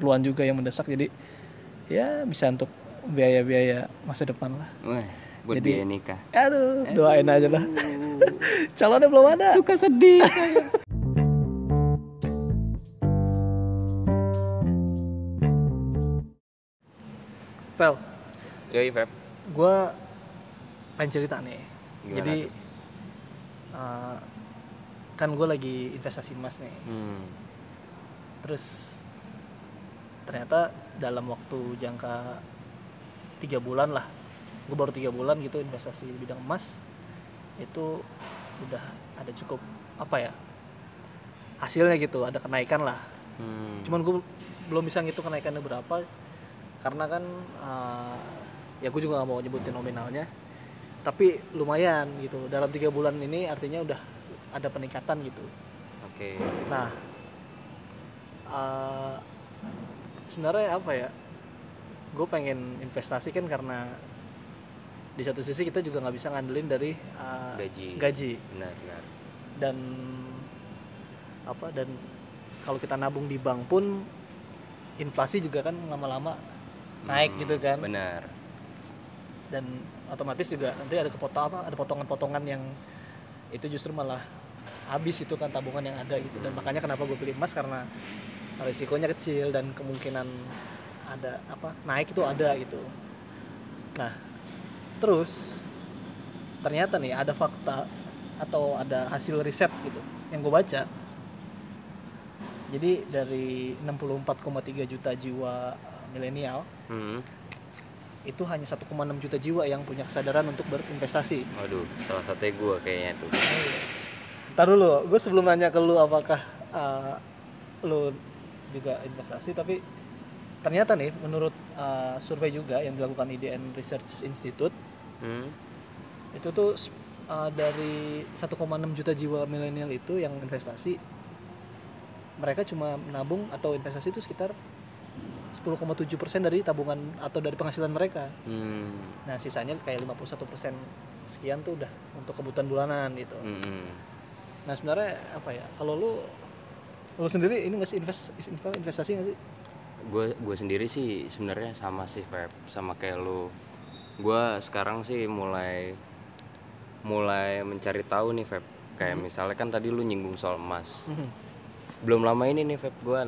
keperluan juga yang mendesak. Jadi ya bisa untuk biaya-biaya masa depan lah. Wah, buat Jadi- biaya nikah. aduh doain aja lah. Calonnya belum ada. Suka sedih. Vel. Yoi, Feb. gue pengen cerita nih. Gimana jadi uh, kan gue lagi investasi emas nih. Hmm. terus ternyata dalam waktu jangka tiga bulan lah gue baru tiga bulan gitu investasi di bidang emas itu udah ada cukup apa ya hasilnya gitu ada kenaikan lah Hmm. cuman gue belum bisa ngitung kenaikannya berapa karena kan uh, ya gue juga gak mau nyebutin nominalnya tapi lumayan gitu dalam tiga bulan ini artinya udah ada peningkatan gitu Oke. Nah, eh, sebenarnya apa ya? Gue pengen investasi kan karena di satu sisi kita juga nggak bisa ngandelin dari eh, Gaji. gaji Benar, benar. dan apa dan kalau kita nabung di bank pun inflasi juga kan lama-lama naik Hmm, gitu kan Benar. dan otomatis juga nanti ada kepotong apa ada potongan-potongan yang itu justru malah habis itu kan tabungan yang ada gitu dan makanya kenapa gue pilih emas karena risikonya kecil dan kemungkinan ada apa naik itu ada gitu nah terus ternyata nih ada fakta atau ada hasil riset gitu yang gue baca jadi dari 64,3 juta jiwa eh, milenial Hmm. itu hanya 1,6 juta jiwa yang punya kesadaran untuk berinvestasi. Waduh, salah satunya gue kayaknya tuh. Ntar dulu, gue sebelum nanya ke lu apakah uh, lu juga investasi, tapi ternyata nih menurut uh, survei juga yang dilakukan IDN Research Institute Hmm. itu tuh uh, dari 1,6 juta jiwa milenial itu yang investasi mereka cuma menabung atau investasi itu sekitar 10,7% dari tabungan atau dari penghasilan mereka. Hmm. Nah, sisanya kayak 51% sekian tuh udah untuk kebutuhan bulanan gitu. Hmm. Nah, sebenarnya apa ya? Kalau lu lu sendiri ini nggak sih invest, inv- investasi nggak sih? Gue gue sendiri sih sebenarnya sama sih Feb, sama kayak lu. Gue sekarang sih mulai mulai mencari tahu nih Feb. Kayak misalnya kan tadi lu nyinggung soal emas. Belum lama ini nih Feb gue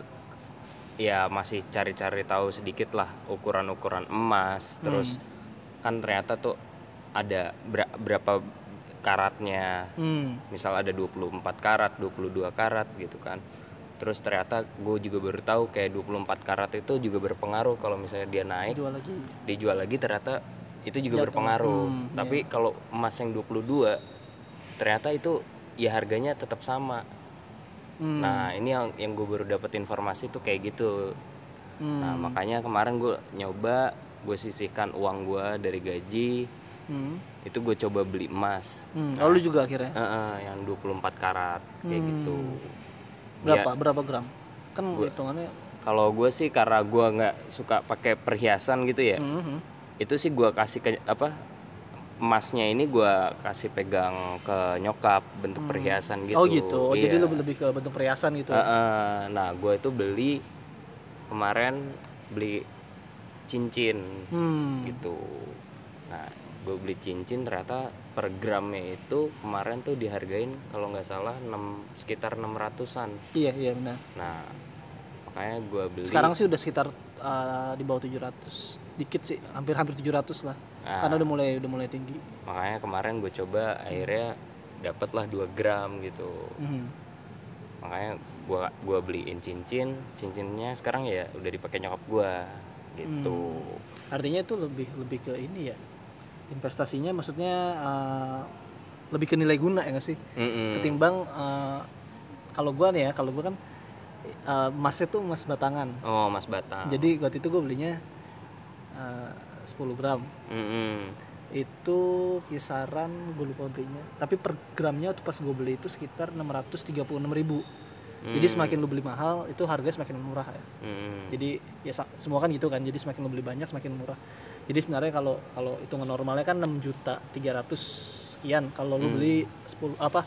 ya masih cari-cari tahu sedikit lah ukuran-ukuran emas. Terus kan ternyata tuh ada ber- berapa karatnya Hmm. misal ada 24 karat, 22 karat gitu kan. Terus ternyata gue juga baru tahu kayak 24 karat itu juga berpengaruh kalau misalnya dia naik, Jual lagi. dijual lagi ternyata itu juga Jatuh. berpengaruh. Hmm, Tapi kalau emas yang 22 ternyata itu ya harganya tetap sama. Hmm. Nah, ini yang yang gue baru dapat informasi tuh kayak gitu. Hmm. Nah, makanya kemarin gue nyoba gue sisihkan uang gue dari gaji, Hmm. itu gue coba beli emas. Hmm. Oh, lu juga akhirnya. Eh, eh, yang 24 karat kayak Hmm. gitu. Berapa? Ya, Berapa gram? Kan hitungannya kalau gue sih karena gue nggak suka pakai perhiasan gitu ya, Mhm. itu sih gue kasih ke apa emasnya ini gue kasih pegang ke nyokap bentuk perhiasan gitu. Oh gitu. Oh, Jadi Iya. lu lebih ke bentuk perhiasan gitu. Eh, eh, nah gue itu beli kemarin beli cincin Hmm. gitu. Nah gue beli cincin ternyata per gramnya itu kemarin tuh dihargain kalau nggak salah 6 sekitar 600-an. Iya, iya benar. Nah, makanya gue beli. Sekarang sih udah sekitar uh, di bawah 700. Dikit sih, hampir-hampir 700 lah. Ah. Karena udah mulai udah mulai tinggi. makanya kemarin gue coba akhirnya dapatlah 2 gram gitu. Mhm. Makanya gue gua beliin cincin, cincinnya sekarang ya udah dipakai nyokap gue gitu. Artinya itu lebih lebih ke ini ya. Investasinya maksudnya uh, lebih ke nilai guna ya nggak sih? Mm-mm. Ketimbang uh, kalau gua nih ya, kalau gua kan uh, emasnya tuh emas batangan. Oh Mas Batam. Jadi waktu itu gue belinya uh, 10 gram. Mm-mm. Itu kisaran gue lupa belinya. Tapi per gramnya tuh pas gue beli itu sekitar 636.000 ribu. Jadi semakin lu beli mahal, itu harga semakin murah ya. Mm-mm. Jadi ya semua kan gitu kan. Jadi semakin lu beli banyak semakin murah. Jadi sebenarnya kalau kalau hitungan normalnya kan 6 juta 300 sekian. Kalau lu beli 10 apa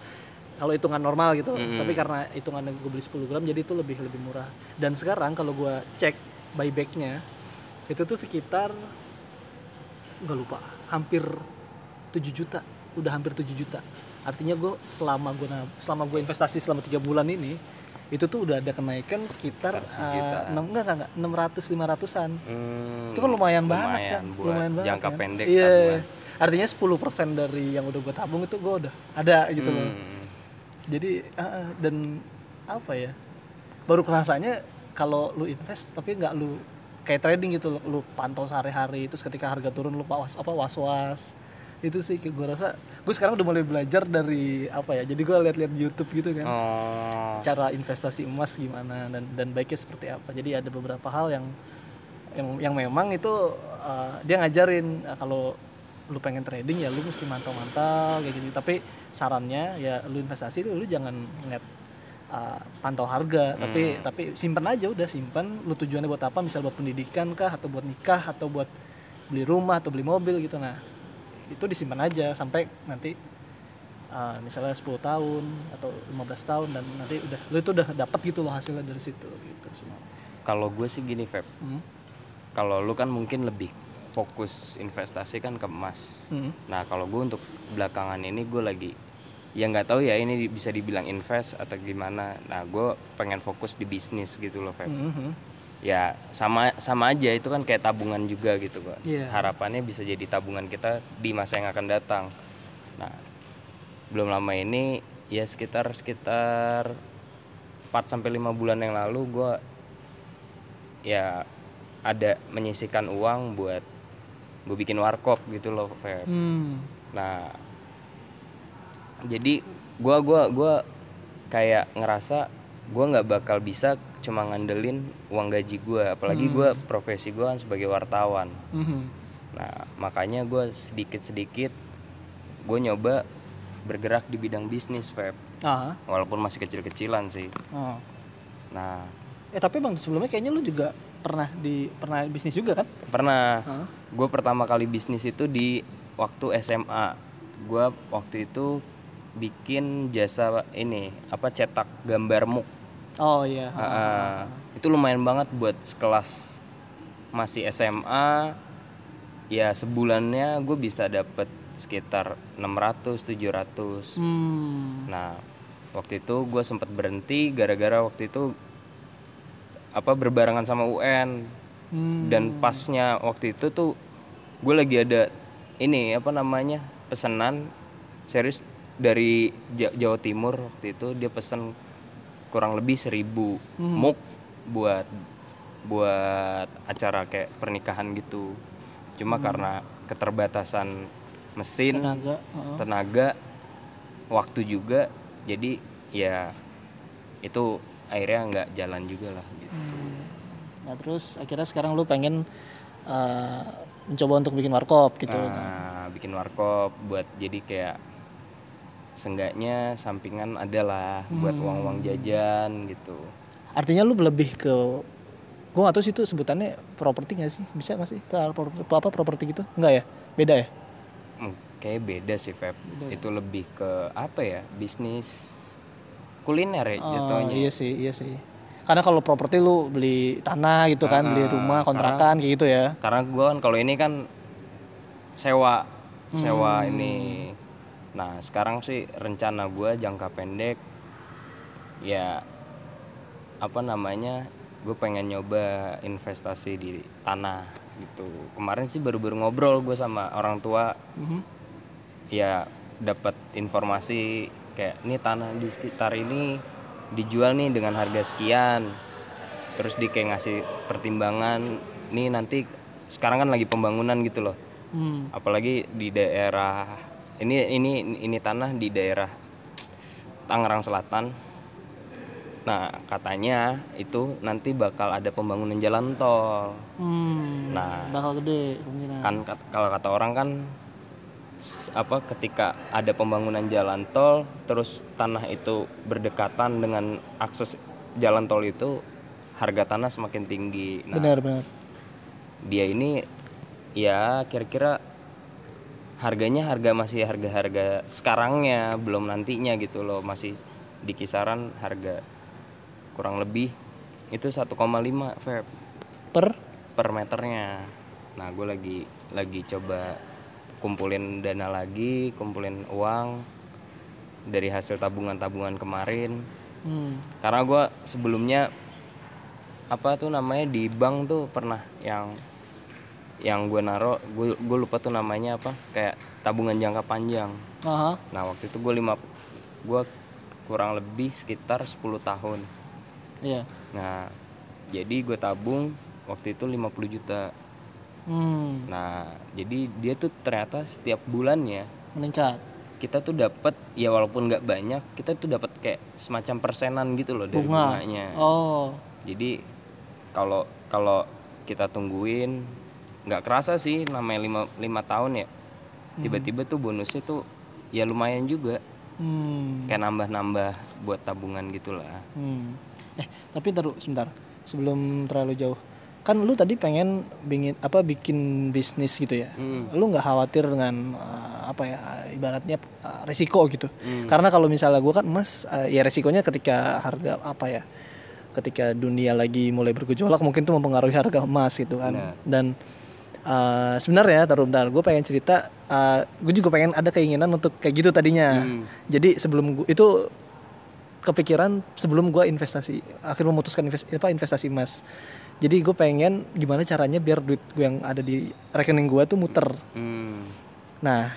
kalau hitungan normal gitu. Tapi karena hitungannya gue beli 10 gram jadi itu lebih lebih murah. Dan sekarang kalau gua cek buybacknya itu tuh sekitar nggak lupa hampir 7 juta udah hampir 7 juta artinya gue selama gue selama gue investasi selama tiga bulan ini itu tuh udah ada kenaikan sekitar Sekitar eh, enam enggak enggak enam ratus lima ratusan Hmm, itu kan lumayan, banget kan buat lumayan banget jangka kan? pendek iya tabungan. artinya 10% dari yang udah gue tabung itu gue udah ada gitu loh Hmm. jadi ah, ah, dan apa ya baru kerasanya kalau lu invest tapi nggak lu kayak trading gitu lu, lu pantau sehari-hari terus ketika harga turun lu was apa was-was itu sih gue rasa gue sekarang udah mulai belajar dari apa ya jadi gue lihat-lihat YouTube gitu kan. Oh. cara investasi emas gimana dan dan baiknya seperti apa. Jadi ada beberapa hal yang yang, yang memang itu uh, dia ngajarin uh, kalau lu pengen trading ya lu mesti mantau-mantau kayak gitu. Tapi sarannya ya lu investasi itu lu jangan ngeliat uh, pantau harga. Tapi tapi simpan aja udah simpan lu tujuannya buat apa? Misal buat pendidikan kah atau buat nikah atau buat beli rumah atau beli mobil gitu. Nah itu disimpan aja sampai nanti uh, misalnya 10 tahun atau 15 tahun dan nanti udah lu itu udah dapat gitu loh hasilnya dari situ gitu. Kalau gue sih gini, Feb. Hmm. Kalau lu kan mungkin lebih fokus investasi kan ke emas. Hmm. Nah, kalau gue untuk belakangan ini gue lagi ya nggak tahu ya ini bisa dibilang invest atau gimana. Nah, gue pengen fokus di bisnis gitu loh, Feb. Hmm, hmm. Ya sama sama aja itu kan kayak tabungan juga gitu kan. Iya. Harapannya bisa jadi tabungan kita di masa yang akan datang. Nah, belum lama ini ya sekitar sekitar 4 sampai 5 bulan yang lalu gua ya ada menyisikan uang buat gue bikin warkop gitu loh Feb. Hmm. Nah, jadi gua gua gua kayak ngerasa gua nggak bakal bisa cuma ngandelin uang gaji gua, apalagi gua profesi gua kan sebagai wartawan. Hmm. Nah, makanya gua sedikit-sedikit gue nyoba bergerak di bidang bisnis, Feb. Ah. Walaupun masih kecil-kecilan sih. Oh. Nah, Eh tapi bang sebelumnya kayaknya lu juga pernah di pernah bisnis juga kan? pernah Hah? gue pertama kali bisnis itu di waktu SMA. Gue waktu itu bikin jasa ini apa cetak gambar muk. Oh iya. Ah, ah. itu lumayan banget buat sekelas masih SMA. Ya sebulannya gue bisa dapet sekitar 600 700. Hmm. Nah, waktu itu gue sempat berhenti gara-gara waktu itu apa berbarengan sama UN Hmm. dan pasnya waktu itu tuh gue lagi ada ini apa namanya pesanan serius dari Ja- Jawa Timur waktu itu dia pesen kurang lebih seribu muk buat buat acara kayak pernikahan gitu cuma karena keterbatasan mesin Tenaga. heeh. tenaga waktu juga jadi ya itu akhirnya nggak jalan juga lah gitu. Nah terus akhirnya sekarang lu pengen eh, mencoba untuk bikin warkop gitu. Nah, bikin warkop buat jadi kayak seenggaknya sampingan ada lah buat uang-uang jajan gitu. Artinya lu lebih ke gua gak sih itu sebutannya properti gak sih? Bisa gak sih ke apa properti gitu? Enggak ya? Beda ya? Hmm, Kayak beda sih Feb. Itu lebih ke apa ya? Bisnis kuliner ya Oh, jatuhnya. iya sih, iya sih. Karena kalau properti lu beli tanah gitu kan, beli rumah, kontrakan kayak gitu ya. Karena gua kan kalau ini kan sewa sewa ini. Nah, sekarang sih rencana gua jangka pendek ya apa namanya? Gue pengen nyoba investasi di tanah gitu. Kemarin sih baru-baru ngobrol gue sama orang tua Mhm. ya dapat informasi kayak ini tanah di sekitar ini dijual nih dengan harga sekian terus di kayak ngasih pertimbangan nih nanti sekarang kan lagi pembangunan gitu loh Hmm. apalagi di daerah ini ini ini tanah di daerah Tangerang Selatan nah katanya itu nanti bakal ada pembangunan jalan tol Hmm. Nah. bakal gede kemungkinan. kan kalau kata orang kan apa ketika ada pembangunan jalan tol terus tanah itu berdekatan dengan akses jalan tol itu harga tanah semakin tinggi nah Benar, benar. dia ini ya kira-kira harganya harga masih harga-harga sekarangnya belum nantinya gitu loh. Masih di kisaran harga kurang lebih itu 1,5 Feb. Per? Per meternya. Nah gue lagi lagi coba kumpulin dana lagi kumpulin uang dari hasil tabungan-tabungan kemarin. Hmm. karena gue sebelumnya apa tuh namanya di bank tuh pernah yang yang gue naro gue gue lupa tuh namanya apa kayak tabungan jangka panjang. Aha. nah waktu itu gue lima gue kurang lebih sekitar 10 tahun. Iya. Nah jadi gue tabung waktu itu 50 juta. Hmm. nah jadi dia tuh ternyata setiap bulannya meningkat. kita tuh dapat ya walaupun nggak banyak kita tuh dapat kayak semacam persenan gitu loh dari bunga. bunganya. Oh. Jadi kalau kalau kita tungguin nggak kerasa sih namanya lima, lima tahun ya tiba-tiba tuh bonusnya tuh ya lumayan juga hmm. kayak nambah-nambah buat tabungan gitulah Hmm. Eh, tapi taruh sebentar. Sebelum terlalu jauh. Kan lu tadi pengen bingin apa bikin bisnis gitu ya. Hmm. Lu nggak khawatir dengan uh, apa ya ibaratnya uh, resiko gitu. Hmm. Karena kalau misalnya gua kan emas uh, ya resikonya ketika harga apa ya? Ketika dunia lagi mulai bergejolak mungkin tuh mempengaruhi harga emas gitu kan. Benar. Dan uh, sebenarnya taruh bentar gue pengen cerita gue juga pengen ada keinginan untuk kayak gitu tadinya. Hmm. Jadi sebelum gua, itu kepikiran sebelum gue investasi akhirnya memutuskan invest, apa investasi emas jadi gue pengen gimana caranya biar duit gue yang ada di rekening gue tuh muter Hmm. nah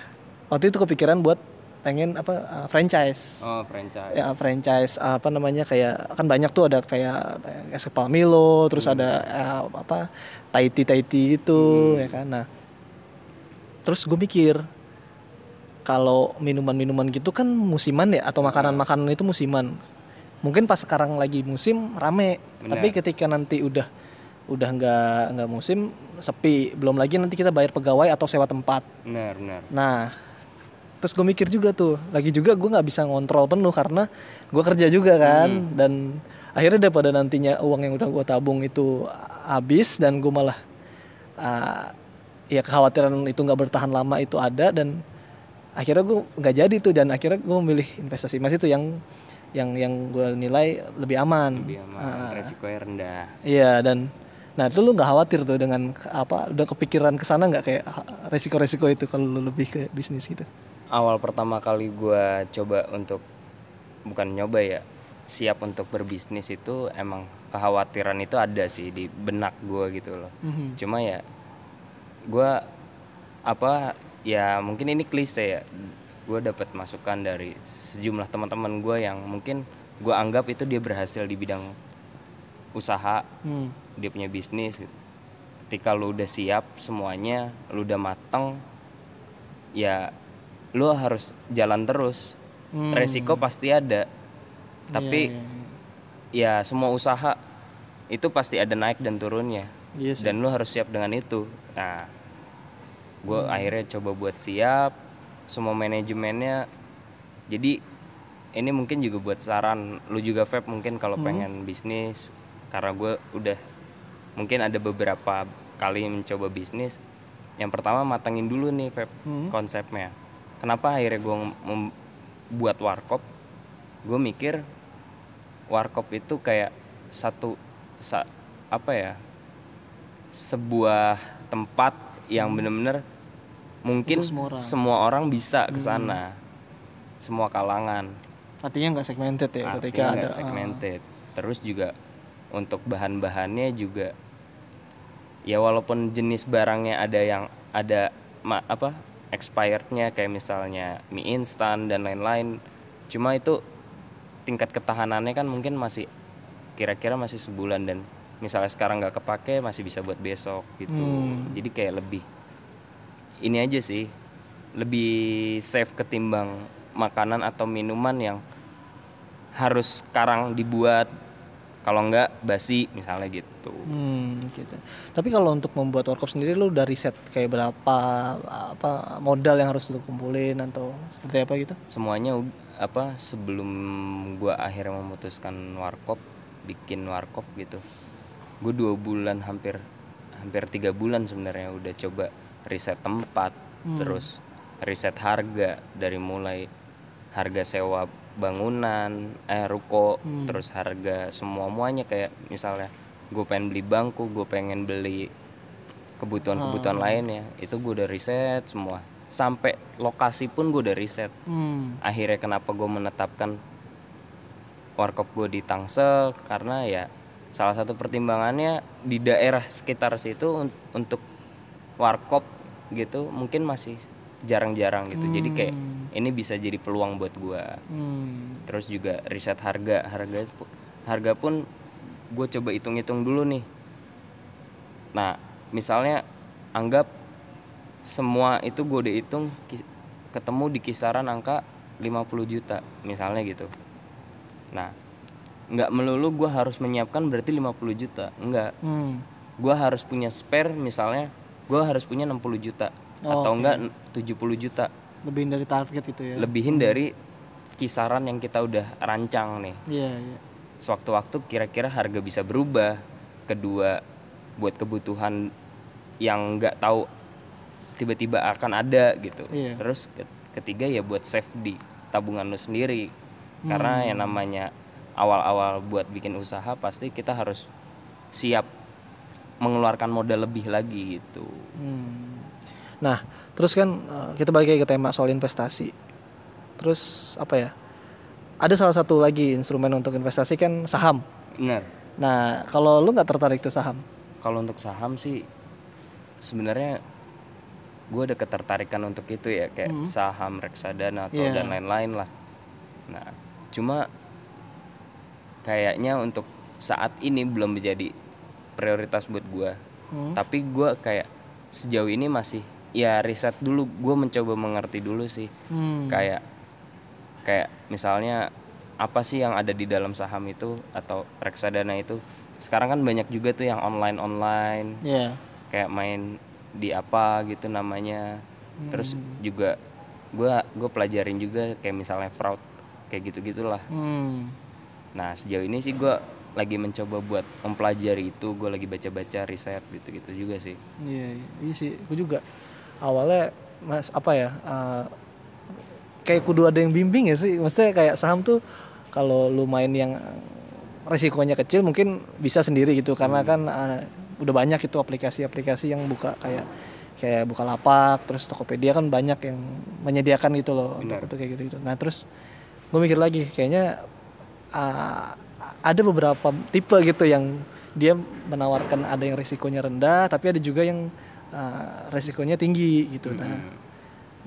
waktu itu kepikiran buat pengen apa uh, franchise. Oh franchise. Ya franchise apa namanya kayak kan banyak tuh ada kayak es kepal Milo terus ada uh, apa Taiti Taiti itu ya kan? Nah terus gue mikir kalau minuman-minuman gitu kan musiman ya atau makanan-makanan itu musiman. Mungkin pas sekarang lagi musim rame. Benar. tapi ketika nanti udah udah nggak nggak musim sepi. Belum lagi nanti kita bayar pegawai atau sewa tempat. Benar benar. Nah, terus gue mikir juga tuh, lagi juga gue nggak bisa ngontrol penuh karena gue kerja juga kan, dan akhirnya daripada nantinya uang yang udah gue tabung itu habis dan gue malah uh, ya kekhawatiran itu nggak bertahan lama itu ada dan akhirnya gue nggak jadi tuh dan akhirnya gue memilih investasi. Emas itu yang yang yang gue nilai lebih aman. lebih aman resikonya rendah. Iya dan nah itu lu nggak khawatir tuh dengan apa udah kepikiran ke sana nggak kayak resiko-resiko itu kalau lu lebih ke bisnis gitu. Awal pertama kali gua coba untuk bukan nyoba ya siap untuk berbisnis itu emang kekhawatiran itu ada sih di benak gua gitu loh Mhm. cuma ya gua apa ya mungkin ini klise ya gue dapat masukan dari sejumlah teman-teman gue yang mungkin gue anggap itu dia berhasil di bidang usaha Hmm. dia punya bisnis gitu. ketika lu udah siap semuanya lu udah mateng ya lu harus jalan terus Hmm. resiko pasti ada tapi Iya, ya semua usaha itu pasti ada naik dan turunnya iya. Iya dan lu harus siap dengan itu nah gue Hmm. akhirnya coba buat siap semua manajemennya jadi ini mungkin juga buat saran lu juga Feb mungkin kalau Hmm. pengen bisnis karena gue udah mungkin ada beberapa kali mencoba bisnis yang pertama matangin dulu nih Feb Hmm. konsepnya kenapa akhirnya gue membuat warkop? Gue mikir warkop itu kayak satu sa- apa ya sebuah tempat yang bener-bener mungkin Untuk semua orang. semua orang bisa ke sana. Semua kalangan. Artinya nggak segmented ya ketika Artinya ada nggak segmented. Terus juga untuk bahan-bahannya juga ya walaupun jenis barangnya ada yang ada ma- apa expirednya kayak misalnya mie instan dan lain-lain cuma itu tingkat ketahanannya kan mungkin masih kira-kira masih sebulan dan misalnya sekarang nggak kepake masih bisa buat besok gitu Hmm. jadi kayak lebih ini aja sih lebih safe ketimbang makanan atau minuman yang harus sekarang dibuat kalau enggak basi misalnya gitu Hmm, gitu. Tapi kalau untuk membuat workshop sendiri lu udah riset kayak berapa apa modal yang harus lu kumpulin atau seperti apa gitu? semuanya apa sebelum gua akhirnya memutuskan warkop bikin warkop gitu gue dua bulan hampir hampir tiga bulan sebenarnya udah coba riset tempat terus riset harga dari mulai harga sewa bangunan eh ruko terus harga semua muanya kayak misalnya gue pengen beli bangku gue pengen beli kebutuhan-kebutuhan Hmm. lainnya itu gue udah riset semua. Sampai lokasi pun gue udah riset. Hmm. akhirnya kenapa gue menetapkan warkop gue di Tangsel? Karena ya salah satu pertimbangannya di daerah sekitar situ un- untuk warkop gitu mungkin masih jarang-jarang gitu. Jadi kayak ini bisa jadi peluang buat gue Hmm. terus juga riset harga. Harga harga pun gue coba hitung-hitung dulu nih. Nah misalnya anggap semua itu gue udah hitung ketemu di kisaran angka 50 juta misalnya gitu. Nah nggak melulu gue harus menyiapkan berarti 50 juta enggak Hmm. gue harus punya spare misalnya gue harus punya 60 juta Oh, atau oke. enggak 70 juta Lebih dari target itu ya. lebihin dari kisaran yang kita udah rancang nih Iya, iya. sewaktu-waktu kira-kira harga bisa berubah kedua buat kebutuhan yang nggak tahu tiba-tiba akan ada gitu Iya. terus ke- ketiga ya buat save di tabungan lu sendiri karena yang namanya awal-awal buat bikin usaha pasti kita harus siap mengeluarkan modal lebih lagi gitu Hmm. Nah, terus kan eh, kita balik lagi ke tema soal investasi. Terus apa ya? Ada salah satu lagi instrumen untuk investasi kan saham. benar Nah, kalau lu nggak tertarik tuh saham? kalau untuk saham sih sebenarnya gue ada ketertarikan untuk itu ya kayak saham reksadana atau Iya. dan lain-lain lah nah cuma kayaknya untuk saat ini belum menjadi prioritas buat gue Hmm. tapi gue kayak sejauh ini masih ya riset dulu. Gue mencoba mengerti dulu sih. Hmm. kayak kayak misalnya apa sih yang ada di dalam saham itu atau reksadana itu. Sekarang kan banyak juga tuh yang online online Iya. kayak main di apa gitu namanya. Terus juga gua gue pelajarin juga kayak misalnya fraud kayak gitu gitulah Hmm. nah sejauh ini sih gua lagi mencoba buat mempelajari itu. Gue lagi baca-baca riset gitu-gitu juga sih. Iya, iya, iya sih. Gue juga awalnya mas apa ya? eh, kayak kudu ada yang bimbing ya sih. Maksudnya kayak saham tuh kalau lu main yang resikonya kecil mungkin bisa sendiri gitu karena kan eh, udah banyak itu aplikasi-aplikasi yang buka kayak kayak buka lapak terus Tokopedia kan banyak yang menyediakan gitu loh untuk, untuk kayak gitu gitu. Nah terus gue mikir lagi kayaknya ah, ada beberapa tipe gitu yang dia menawarkan ada yang risikonya rendah tapi ada juga yang ah, risikonya tinggi gitu. Nah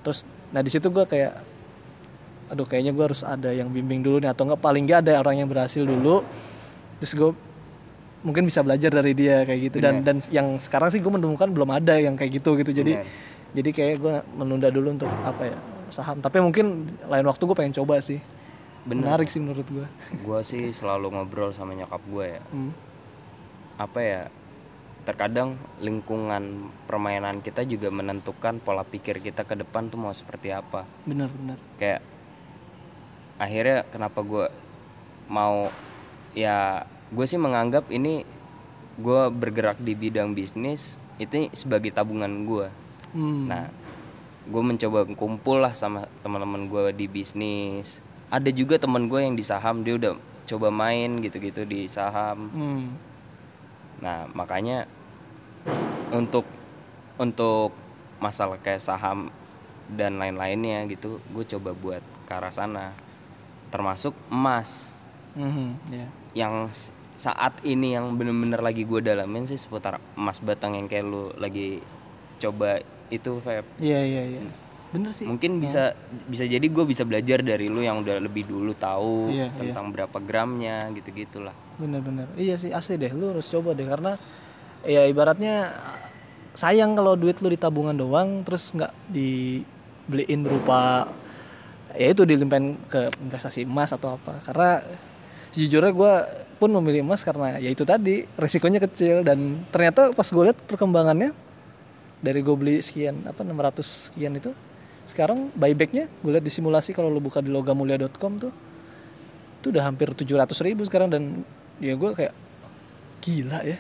terus nah di situ gue kayak aduh kayaknya gue harus ada yang bimbing dulu nih atau enggak paling nggak ada orang yang berhasil dulu. Terus gue mungkin bisa belajar dari dia kayak gitu. Dan dan yang sekarang sih gue menemukan belum ada yang kayak gitu gitu. Jadi Benar. jadi kayak gue menunda dulu untuk apa ya saham. Tapi mungkin lain waktu gue pengen coba sih. Menarik sih menurut gue gue sih selalu ngobrol sama nyokap gue ya. Hmm. apa ya terkadang lingkungan permainan kita juga menentukan pola pikir kita ke depan tuh mau seperti apa. Bener bener kayak akhirnya kenapa gue mau ya gue sih menganggap ini gue bergerak di bidang bisnis itu sebagai tabungan gue hmm. nah gue mencoba kumpul lah sama teman-teman gue di bisnis. Ada juga teman gue yang di saham dia udah coba main gitu-gitu di saham. Hmm. Nah, makanya untuk untuk masalah kayak saham dan lain-lainnya gitu, gue coba buat ke arah sana. Termasuk emas Mhm, ya. yang saat ini yang bener-bener lagi gue dalamin sih seputar emas batang yang kayak lu lagi coba itu Feb. Iya iya iya. Bener sih. Mungkin bisa bisa jadi gue bisa belajar dari lu yang udah lebih dulu tahu Iya, tentang berapa gramnya gitu-gitulah. Bener-bener. Iya sih asli deh. Lu harus coba deh karena ya ibaratnya sayang kalau duit lu di tabungan doang terus nggak dibeliin berupa ya itu dilimpahin ke investasi emas atau apa karena sejujurnya gue pun memilih emas karena ya itu tadi risikonya kecil dan ternyata pas gue lihat perkembangannya dari gue beli sekian apa 600 sekian itu sekarang buybacknya gue lihat di simulasi kalau lu buka di logamulia.com tuh itu udah hampir 700 ribu sekarang dan ya gue kayak gila ya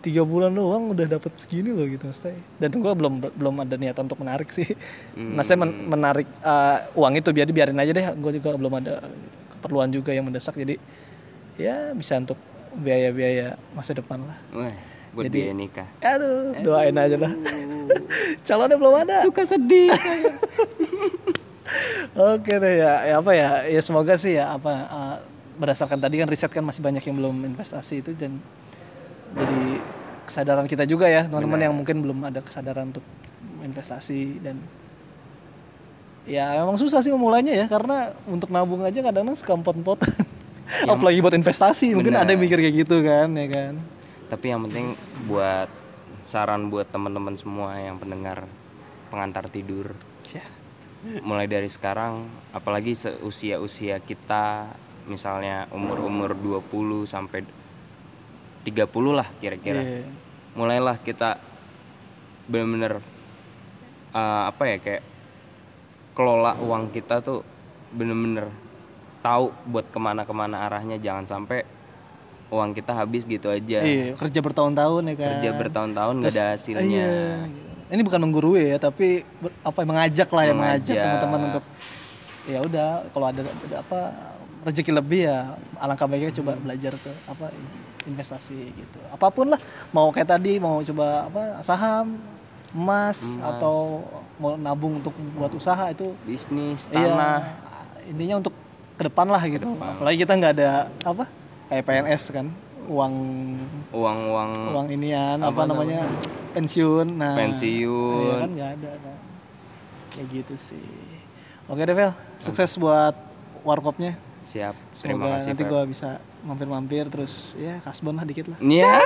tiga bulan doang udah dapat segini loh gitu maksudnya dan gue belum belum ada niatan untuk menarik sih. Maksudnya men- menarik uh, uang itu biar biarin aja deh. Gue juga belum ada keperluan juga yang mendesak. Jadi ya bisa untuk biaya-biaya masa depan lah. Wah, buat Jadi- biaya nikah. aduh doain aja lah. Calonnya belum ada. Suka sedih. Oke deh ya, ya apa ya, ya semoga sih ya apa uh, berdasarkan tadi kan riset kan masih banyak yang belum investasi itu dan jadi kesadaran kita juga ya teman-teman yang mungkin belum ada kesadaran untuk investasi dan ya emang susah sih memulainya ya karena untuk nabung aja kadang-kadang suka empot-empotan apalagi buat investasi mungkin ada yang mikir kayak gitu kan ya kan Tapi yang penting buat saran buat teman-teman semua yang pendengar pengantar tidur. ya Mulai dari sekarang apalagi seusia-usia kita misalnya umur-umur 20 sampai 30 lah kira-kira. Iya. Mulailah kita bener-bener uh, apa ya kayak kelola uang kita tuh bener-bener tahu buat ke mana-kemana arahnya jangan sampai uang kita habis gitu aja Iya, kerja bertahun-tahun ya kan. kerja bertahun-tahun nggak ada hasilnya Iya. Ini bukan menggurui ya, tapi ber- apa mengajak lah ya, mengajak Mengajak. teman-teman untuk ya udah kalau ada, ada apa rezeki lebih ya alangkah baiknya coba belajar ke apa investasi gitu. Apa pun lah, mau kayak tadi mau coba apa saham, emas, atau mau nabung untuk buat usaha itu bisnis Iya, tanah intinya untuk ke depan lah gitu. Apalagi kita nggak ada apa kayak PNS kan, uang uang-uang uang inian apa, namanya pensiun. Nah, Pensiun. iya kan nggak ada kan. Kayak gitu sih. Oke deh Vel, sukses buat warkopnya. siap terima Semoga kasih nanti gua bisa mampir-mampir terus ya kasbon lah dikit lah. Iya